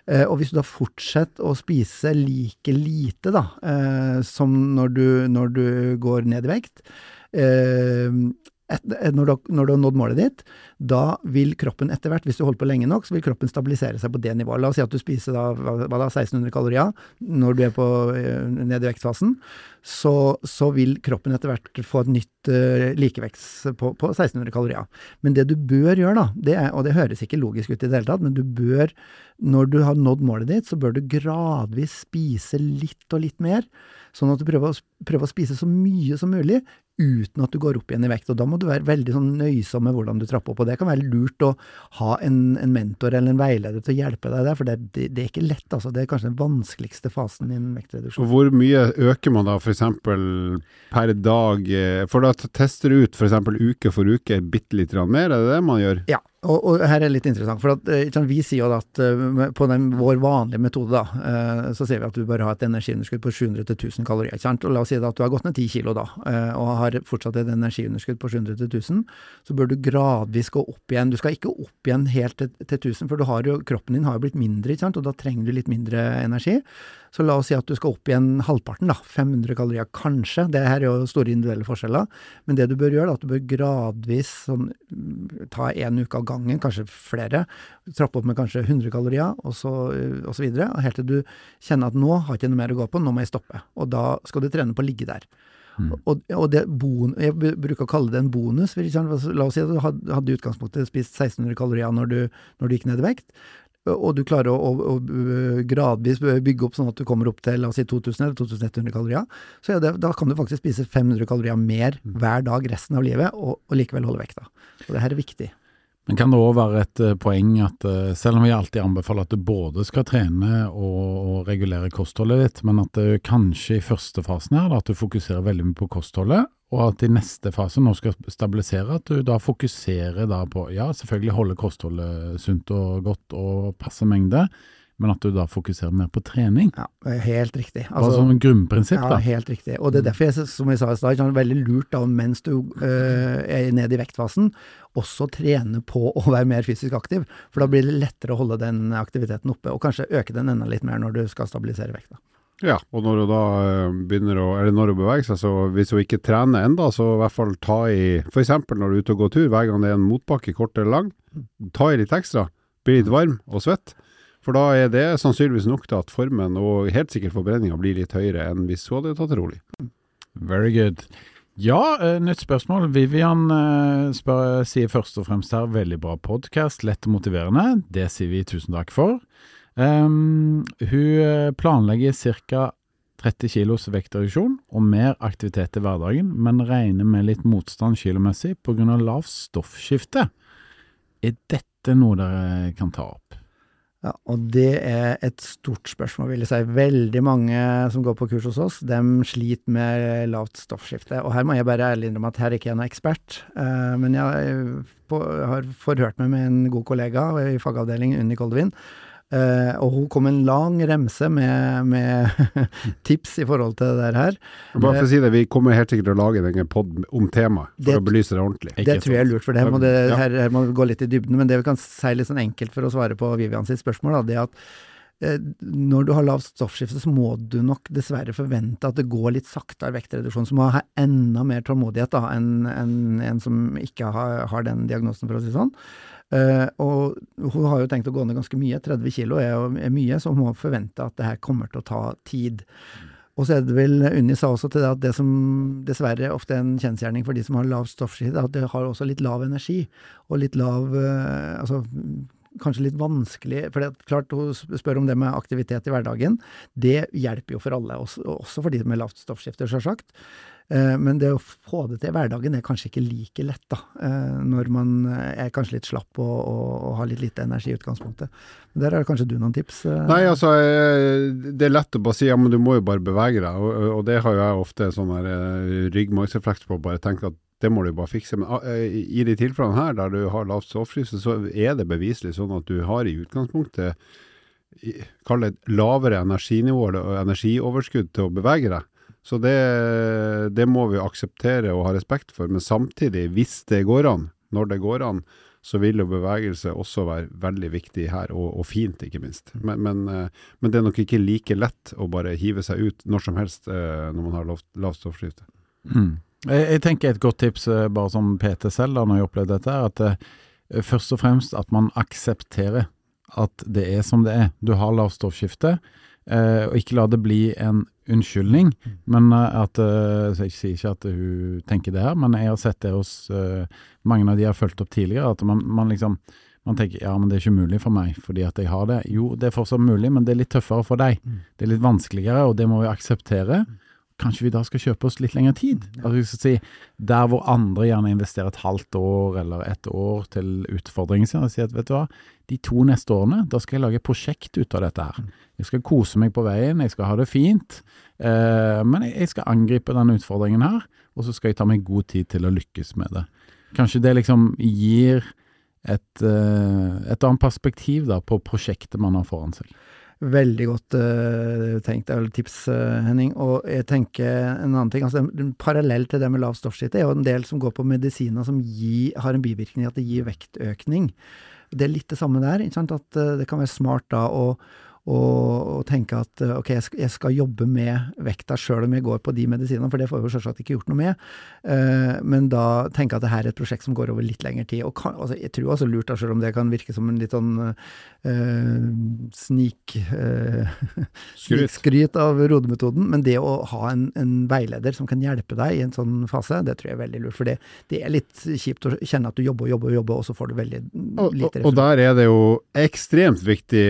Eh, og hvis du da fortsetter å spise like lite da, eh, som når du, når du, går ned i vekt, eh, et, når, du, når, du, har nådd målet ditt, da vil kroppen etter hvert, hvis du holder på lenge nok, så vil kroppen stabilisere seg på det nivået. La oss si at du spiser da, da 1600 kalorier når du er på, eh, ned i vektfasen. Så, så, vil kroppen etter hvert få et nytt uh, likevekst på, på, 1600 kalorier. Men det du bør gjøre, da, det er, og det høres ikke logisk ut i det hele tatt, men du bør, når du har nådd målet ditt, så bør du gradvis spise litt og litt mer. Sånn at du prøver å, prøver å spise så mye som mulig uten at du går opp igjen i vekt. Og da må du være veldig sånn nøysom med hvordan du trapper opp. Og det kan være lurt å ha en, en mentor eller en veileder til å hjelpe deg der, for det, det, det, er ikke lett. altså. Det er kanskje den vanskeligste fasen i en vektreduksjon. Og Hvor mye øker man da f.eks. per dag? For da tester du ut f.eks. uke for uke bitte litt mer, er det det man gjør? Ja, og, og, her er litt interessant, for at, uh, vi sier jo at uh, på den, vår vanlige metode, da, uh, så sier vi at du bør ha et energiunderskudd på 700-1000 kalorier. ikke sant? Og La oss si at du har gått ned 10 kilo da, og har fortsatt et energiunderskudd på 700-1000, så bør du gradvis gå opp igjen. Du skal ikke opp igjen helt til, til 1000, for jo, kroppen din har jo blitt mindre, ikke sant? og da trenger du litt mindre energi. Så la oss si at du skal opp igjen halvparten, da, 500 kalorier kanskje. Det her er jo store individuelle forskjeller, men det du bør gjøre, er at du bør gradvis sånn, ta en uke av gangen, kanskje flere. Trappe opp med kanskje 100 kalorier, og så, og så videre. Helt til du kjenner at nå har jeg ikke noe mer å gå på, nå må jeg stoppe. Og da skal du trene på å ligge der. Mm. Og, og, det bon, Jeg bruker å kalle det en bonus. La oss si at du hadde i utgangspunktet spist 1600 kalorier når du, når du gikk ned i vekt og du klarer å, å, å, gradvis bygge opp sånn at du kommer opp til la oss si 2000 eller 2100 kalorier, så det, da kan du faktisk spise 500 kalorier mer mm. hver dag resten av livet, og, og likevel holde vekta. Og det her er viktig. Men kan det òg være et uh, poeng at uh, selv om vi alltid anbefaler at du både skal trene og, regulere kostholdet ditt, men at det kanskje i første fasen her at du fokuserer veldig mye på kostholdet, og at i neste fase, nå skal stabilisere, at du da fokuserer da på ja, selvfølgelig holde kostholdet sunt og godt og passe mengde, men at du da fokuserer mer på trening. Ja, Helt riktig. Altså, som en grunnprinsipp, da. Ja, helt riktig. Og det er derfor, jeg, som jeg sa i stad, er veldig lurt da, mens du øh, er nede i vektfasen, også trene på å være mer fysisk aktiv. For da blir det lettere å holde den aktiviteten oppe, og kanskje øke den enda litt mer når du skal stabilisere vekta. Ja, og når hun da eh, begynner å, eller når hun beveger seg, så hvis hun ikke trener enda, så i hvert fall ta i F.eks. når du er ute og går tur, hver gang det er en motbakke, kort eller lang, ta i litt ekstra. Bli litt varm og svett. For da er det sannsynligvis nok til at formen og helt sikkert forbrenninga blir litt høyere enn hvis hun hadde tatt det rolig. Very good. Ja, uh, nytt spørsmål. Vivian uh, spør, sier først og fremst her veldig bra podkast, lett og motiverende. Det sier vi tusen takk for. Um, hun eh, planlegger ca. 30 kilos vektreduksjon og mer aktivitet i hverdagen, men regner med litt motstand kilomessig pga. lavt stoffskifte. Er dette noe dere kan ta opp? Ja, og det er et stort spørsmål, vil jeg si. Veldig mange som går på kurs hos oss, de sliter med lavt stoffskifte. Og her må jeg bare ærlig innrømme at her er ikke jeg noen ekspert, uh, men jeg har forhørt meg med en god kollega i fagavdelingen, Unni Koldevin, Uh, og hun kom en lang remse med, med <laughs> tips i forhold til det her. Bare for å si det, Vi kommer helt sikkert til å lage en pod om temaet, for det, å belyse det ordentlig. Det tror jeg er lurt, for det her må, det, her, her må vi gå litt i dybden. Men det vi kan si litt sånn enkelt for å svare på Vivian sitt spørsmål, da, det er at uh, når du har lavt stoffskifte, så må du nok dessverre forvente at det går litt saktere vektreduksjon. Så må ha enda mer tålmodighet enn en, en, som ikke har, har den diagnosen, for å si det sånn. Uh, og hun har jo tenkt å gå ned ganske mye, 30 kilo er, er mye, så hun må forvente at det her kommer til å ta tid. Og så er det vel, Unni sa også til det at det som dessverre ofte er en kjensgjerning for de som har lav stoffskifte, at det har også litt lav energi. Og litt lav uh, Altså kanskje litt vanskelig For det er klart, hun spør om det med aktivitet i hverdagen. Det hjelper jo for alle, også, også for de med lavt stoffskifte, sjølsagt. Eh, men det å få det til i hverdagen er kanskje ikke like lett, da. Eh, når man er kanskje litt slapp og, og, og har litt lite energi i utgangspunktet. Men Der har kanskje du noen tips? Eh? Nei, altså det er lett å bare si ja, men du må jo bare bevege deg. Og, og det har jo jeg ofte sånn ryggmargsrefleks på, bare tenke at det må du bare fikse. Men i de tilfellene her der du har lavt stoffskifte, så er det beviselig sånn at du har i utgangspunktet Kall det lavere energinivå eller energioverskudd til å bevege deg. Så det, det, må vi akseptere og ha respekt for. Men samtidig, hvis det går an, når det går an, så vil jo bevegelse også være veldig viktig her, og, og fint, ikke minst. Men, men, eh, men, det er nok ikke like lett å bare hive seg ut når som helst eh, når man har lavt, stoffskifte. Mm. Jeg, jeg tenker et godt tips, eh, bare som PT selv, da, når jeg opplevde dette, er at først og fremst at man aksepterer at det er som det er. Du har lavt stoffskifte, eh, og ikke la det bli en unnskyldning. Men eh, at så Jeg sier ikke at hun tenker det her, men jeg har sett det hos mange av de jeg har fulgt opp tidligere, at man, man liksom man tenker ja, men det er ikke mulig for meg fordi at jeg har det. Jo, det er fortsatt mulig, men det er litt tøffere for deg. Det er litt vanskeligere, og det må vi akseptere. Kanskje vi da skal kjøpe oss litt lengre tid? Altså, si, Der hvor andre gjerne investerer et halvt år eller et år til utfordringen sin, og sier at vet du hva, de to neste årene, da skal jeg lage et prosjekt ut av dette her. Jeg skal kose meg på veien, jeg skal ha det fint, eh, men jeg, jeg skal angripe denne utfordringen her, og så skal jeg ta meg god tid til å lykkes med det. Kanskje det liksom gir et, eh, et annet perspektiv da på prosjektet man har foran seg. Veldig godt uh, tenkt, eller tips, uh, Henning. Og jeg tenker en annen ting, altså Parallell til det med lav stoffskifte er jo en del som går på medisiner som gi, har en bivirkning at det gir vektøkning. Det er litt det samme der. ikke sant? At uh, det kan være smart da å og, og tenke at ok, jeg skal, jobbe med vekta sjøl om jeg går på de medisinene, for det får jeg jo selvsagt ikke gjort noe med. Uh, men da tenke at det her er et prosjekt som går over litt lengre tid. Og kan, altså, jeg tror også lurt, da, selv om det kan virke som en litt sånn uh, snik uh, <laughs> snikskryt av rodemetoden, men det å ha en, en, veileder som kan hjelpe deg i en sånn fase, det tror jeg er veldig lurt. For det, det er litt kjipt å kjenne at du jobber og jobber og jobber, og så får du veldig lite resultat. Og, og der er det jo ekstremt viktig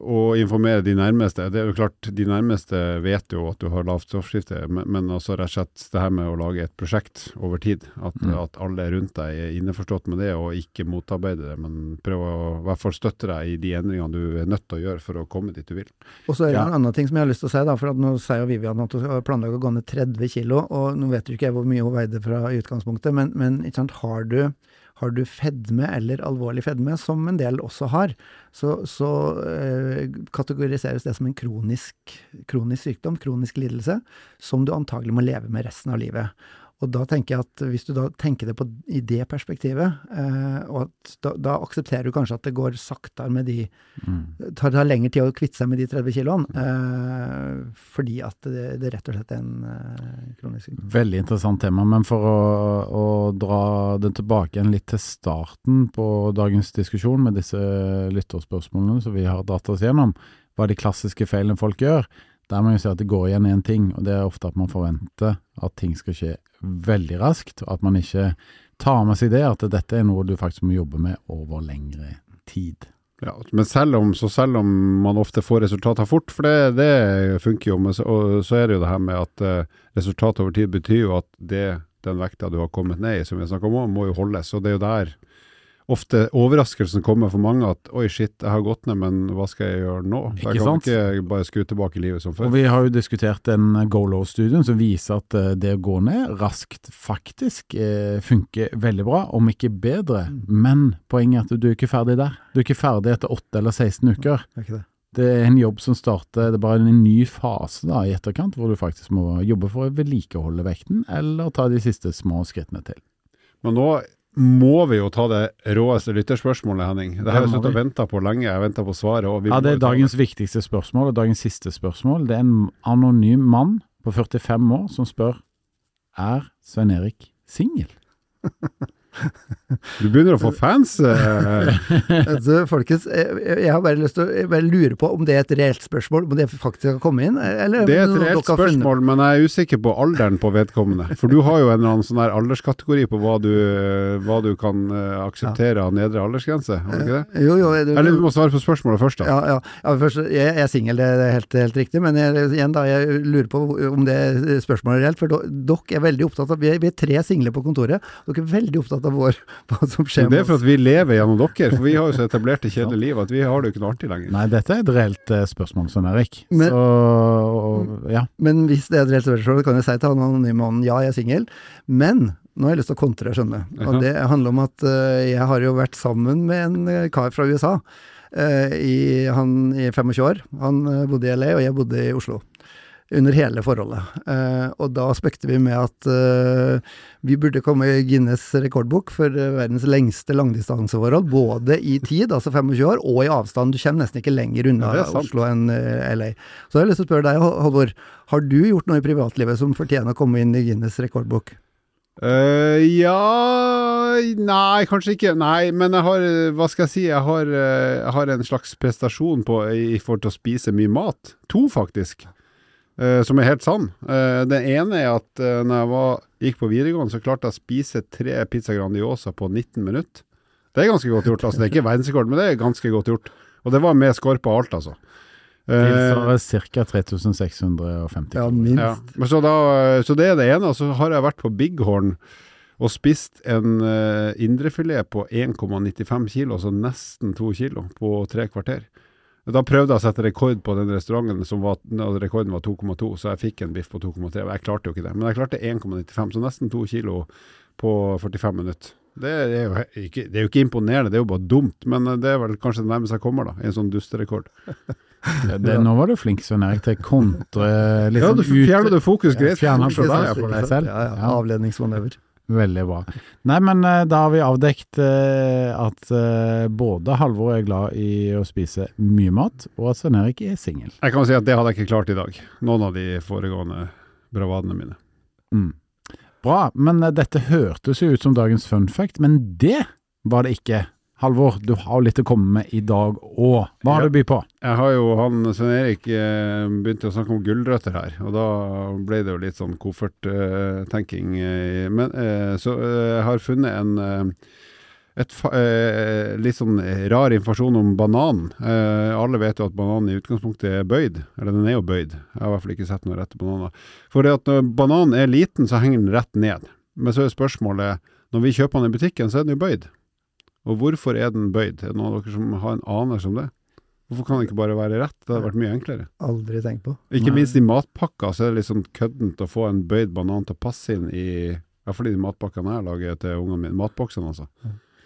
å informere de nærmeste. Det er jo klart, De nærmeste vet jo at du har lavt stoffskifte, men, men også rett og slett det her med å lage et prosjekt over tid. At, mm. at alle rundt deg er innforstått med det, og ikke motarbeide det, men prøve å i hvert fall støtte deg i de endringene du er nødt til å gjøre for å komme dit du vil. Og så er det ja. en annen ting som jeg har lyst til å si, da, for nå sier jo Vivian at hun planlegger å gå ned 30 kg, og nå vet du ikke jeg hvor mye hun veide fra i utgangspunktet, men, men har du har du fedme eller alvorlig fedme, som en del også har, så, så eh, kategoriseres det som en kronisk, kronisk sykdom, kronisk lidelse, som du antagelig må leve med resten av livet. Og da tenker jeg at hvis du da tenker det på, i det perspektivet, eh, og at da, da, aksepterer du kanskje at det går saktere med de mm. tar, tar lengre tid å kvitte seg med de 30 kiloene, eh, fordi at det, det, rett og slett er en eh, kronisk sykdom. Veldig interessant tema, men for å, å dra det tilbake igjen litt til starten på dagens diskusjon med disse lytterspørsmålene som vi har dratt oss gjennom, hva de klassiske feilene folk gjør, der må jeg si at det går igjen én ting, og det er ofte at man forventer at ting skal skje veldig raskt, og at man ikke tar med seg det at dette er noe du faktisk må jobbe med over lengre tid. Ja, men selv om, så selv om man ofte får resultater fort, for det, det funker jo, så, og så er det jo det her med at uh, resultat over tid betyr jo at det, den vekta du har kommet ned i, som vi snakka om, må jo holdes. Og det er jo der ofte overraskelsen kommer for mange at oi, shit, jeg har gått ned, men hva skal jeg gjøre nå? Ikke jeg kan sant? ikke bare skru tilbake i livet som før. Og Vi har jo diskutert en GoLow-studien som viser at eh, det å gå ned raskt faktisk eh, funker veldig bra, om ikke bedre. Mm. Men poenget er at du er ikke ferdig der. Du er ikke ferdig etter 8 eller 16 uker. Det er, ikke det. det er en jobb som starter, det er bare en ny fase da, i etterkant, hvor du faktisk må jobbe for å vedlikeholde vekten, eller ta de siste små skrittene til. Men nå må vi jo ta det råeste lytterspørsmålet, Henning. Det har jeg sittet og venta på lenge. Jeg venta på svaret. ja, Det er dagens det. viktigste spørsmål, og dagens siste spørsmål. Det er en anonym mann på 45 år som spør er Svein Erik singel. Du begynner å få fans? Eh. <laughs> altså, folkens, jeg, jeg, har bare lyst til å bare lure på om det er et reelt spørsmål, om det faktisk har kommet inn? Eller, det er et reelt spørsmål, men jeg er usikker på alderen på vedkommende. For du har jo en eller annen sånn alderskategori på hva du, hva du kan akseptere av nedre aldersgrense, har du ikke det? Jo, jo, du, eller du må svare på spørsmålet først, da. Ja, ja. ja først, jeg, jeg er singel, det er helt, helt riktig, men jeg, igjen da, jeg lurer på om det spørsmålet er reelt. For dere er veldig opptatt av Vi er, vi er tre single på kontoret. Dere er veldig opptatt av vår hva som skjer med oss. Det er for at vi lever gjennom dere, for vi har jo så etablert det <laughs> kjedelige liv at vi har det jo ikke noe artig lenger. Nei, dette er et reelt uh, spørsmål, Svein Erik. Men, så, og, ja. men hvis det er et reelt spørsmål, kan jeg si til han anonyme mannen ja, jeg er singel, men nå har jeg lyst til å kontre, skjønner du. Og det handler om at uh, jeg har jo vært sammen med en uh, kar fra USA uh, i, han, i 25 år. Han bodde i LA, og jeg bodde i Oslo. Under hele forholdet. Eh, og da spekte vi med at eh, vi burde komme i Guinness rekordbok for eh, verdens lengste langdistanseforhold, både i tid, altså 25 år, og i avstand. Du kommer nesten ikke lenger unna Ja. Oslo enn eh, LA. Så jeg har lyst til å spørre deg, Holvor Halvor, har du gjort noe i privatlivet som fortjener å komme inn i Guinness rekordbok? Uh, ja Nei, kanskje ikke. Nei, men jeg har Hva skal jeg si? Jeg har, jeg har en slags prestasjon på i forhold til å spise mye mat. To, faktisk. Eh, som er helt sann. Uh, den ene er at uh, når jeg var, gikk på videregående, så klarte jeg å spise tre pizza Grandiosa på 19 minutter. Det er ganske godt gjort. altså Det er ikke verdensrekord, men det er ganske godt gjort. Og det var med skorpe og alt, altså. Eh, Tilsvarer ca. 3650 Ja, minst. ja. Så, da, så det er det ene. Og så har jeg vært på Bighorn og spist en uh, indrefilet på 1,95 kilo, altså nesten to kilo, på tre kvarter. Da prøvde jeg å sette rekord på den restauranten, som var, rekorden var 2,2, så jeg fikk en biff på 2,3. og Jeg klarte jo ikke det, men jeg klarte 1,95, så nesten to kilo på 45 minutter. Det er, jo ikke, det er jo ikke imponerende, det er jo bare dumt, men eh, det er vel kanskje det nærmeste jeg kommer, da. En sånn dusterekord. Det, nå var du flink, Svein Erik, til kontre liksom Ja, du fjerner du fokus greit. Fjerner for deg, fokus ja, for deg selv. Ja, ja. Ja. Avledningsmanøver. Veldig bra. Nei, men eh, da har vi avdekt eh, at eh, både Halvor er glad i å spise mye mat, og at Svein Erik er singel. Jeg kan si at det hadde jeg ikke klart i dag. Noen av de foregående bravadene mine. Mm. Bra, men dette hørtes jo ut som dagens fun fact, men det var det ikke. Halvor, du har litt å komme med i dag òg. Hva har Ja. du by på? Jeg har jo han Svein Erik eh, begynte å snakke om gulrøtter her, og da ble det jo litt sånn kofferttenking. Eh, men eh, så jeg har funnet en et, litt sånn rar informasjon om bananen. Alle vet jo at bananen i utgangspunktet er bøyd, eller den er jo bøyd. Jeg har i hvert fall ikke sett noen rette bananer. For det at når bananen er liten, så henger den rett ned. Men så er spørsmålet, når vi kjøper den i butikken, så er den jo bøyd. Og hvorfor er den bøyd? Er det noen av dere som har en anelse om det? Hvorfor kan det ikke bare være rett? Det hadde vært mye enklere. Aldri tenkt på. Ikke Nei. minst i matpakker så er det litt sånn køddent å få en bøyd banan til å passe inn i Iallfall i de matpakkene jeg lager til ungene mine. Matboksene, altså.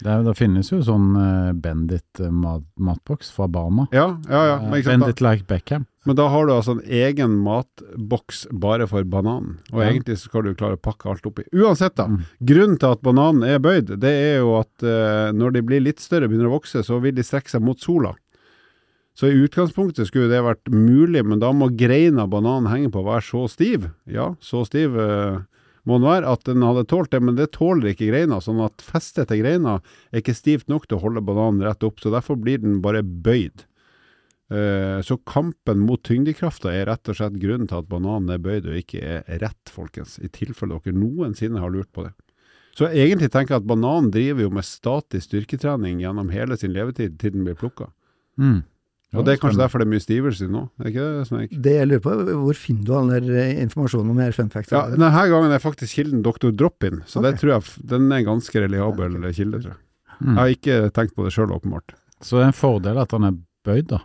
Det, er- det finnes jo sånn uh, Bendit-matboks mat, matboks fra Barma. Ja, ja, ja. Men, Eh, ikke sant, Bendit like Beckham. Men da har du altså en egen matboks bare for bananen. Og Ja. egentlig så skal du klare å pakke alt oppi. Uansett, da. Mm. Grunnen til at bananen er bøyd, det er jo at uh, når de blir litt større begynner å vokse, så vil de strekke seg mot sola. Så i utgangspunktet skulle det vært mulig, men da må greina bananen henge på være så stiv. Ja, så stiv uh, må den være at den hadde tålt det, men det tåler ikke greina. Sånn at festet til greina er ikke stivt nok til å holde bananen rett opp, så derfor blir den bare bøyd. Eh, så kampen mot tyngdekrafta er rett og slett grunnen til at bananen er bøyd og ikke er rett, folkens. I tilfelle dere noensinne har lurt på det. Så egentlig tenker jeg at bananen driver jo med statisk styrketrening gjennom hele sin levetid til den blir plukka. Mm. Og det er kanskje derfor det er mye stivelse nå, er ikke det, Sneik? Det jeg lurer på, hvor finner du all den eh, informasjonen om her fun facts? Ja, denne gangen er faktisk kilden Dr. Drop-in, så det tror jeg den er en ganske reliabel kilde, tror jeg. Mm. Jeg har ikke tenkt på det sjøl, åpenbart. Så det er en fordel at han er bøyd, da.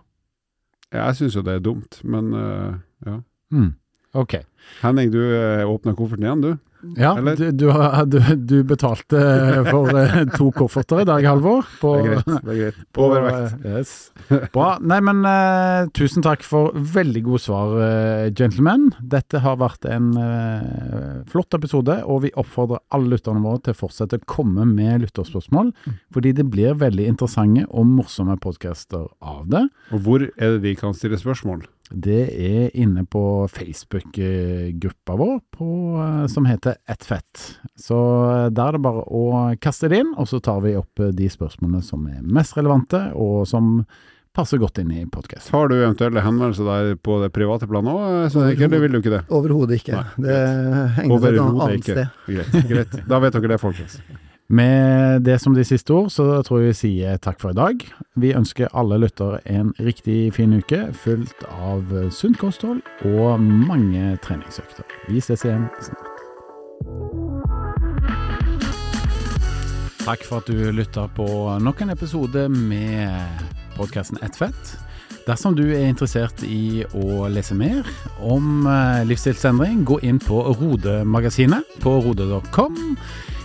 Jeg syns jo det er dumt, men øh, ja. Mm. Ok. Henning, du åpna åpner kofferten igjen, du? Ja, du, du, du, du betalte for eh, to kofferter i dag, Halvor. På, Det er greit. Det er greit. på- Overvekt. Yes. Bra. Nei, men uh, tusen takk for veldig gode svar, eh, gentlemen. Dette har vært en uh, flott episode, og vi oppfordrer alle lytterne våre til å fortsette å komme med lytterspørsmål, fordi det blir veldig interessante og morsomme podcaster av det. Og hvor er det vi kan stille spørsmål? Det er inne på Facebook-gruppa vår på, eh, som heter Ett fett. Så eh, der er det bare å kaste det inn, og så tar vi opp eh, de spørsmålene som er mest relevante, og som passer godt inn i podkasten. Har du eventuelle henvendelser der på det private planet òg, eller vil du ikke det? Overhodet ikke. Nei, det henger et annet ikke. sted. Greit. greit. Da vet dere det, folkens. Med det som de siste ord, så tror jeg vi sier takk for i dag. Vi ønsker alle lyttere en riktig fin uke, fullt av sunt kosthold og mange treningsøkter. Vi ses igjen snart. Takk for at du lytta på nok en episode med podkasten Ett fett. Dersom du er interessert i å lese mer om eh, livsstilsendring, gå inn på Rode-magasinet på rode.com.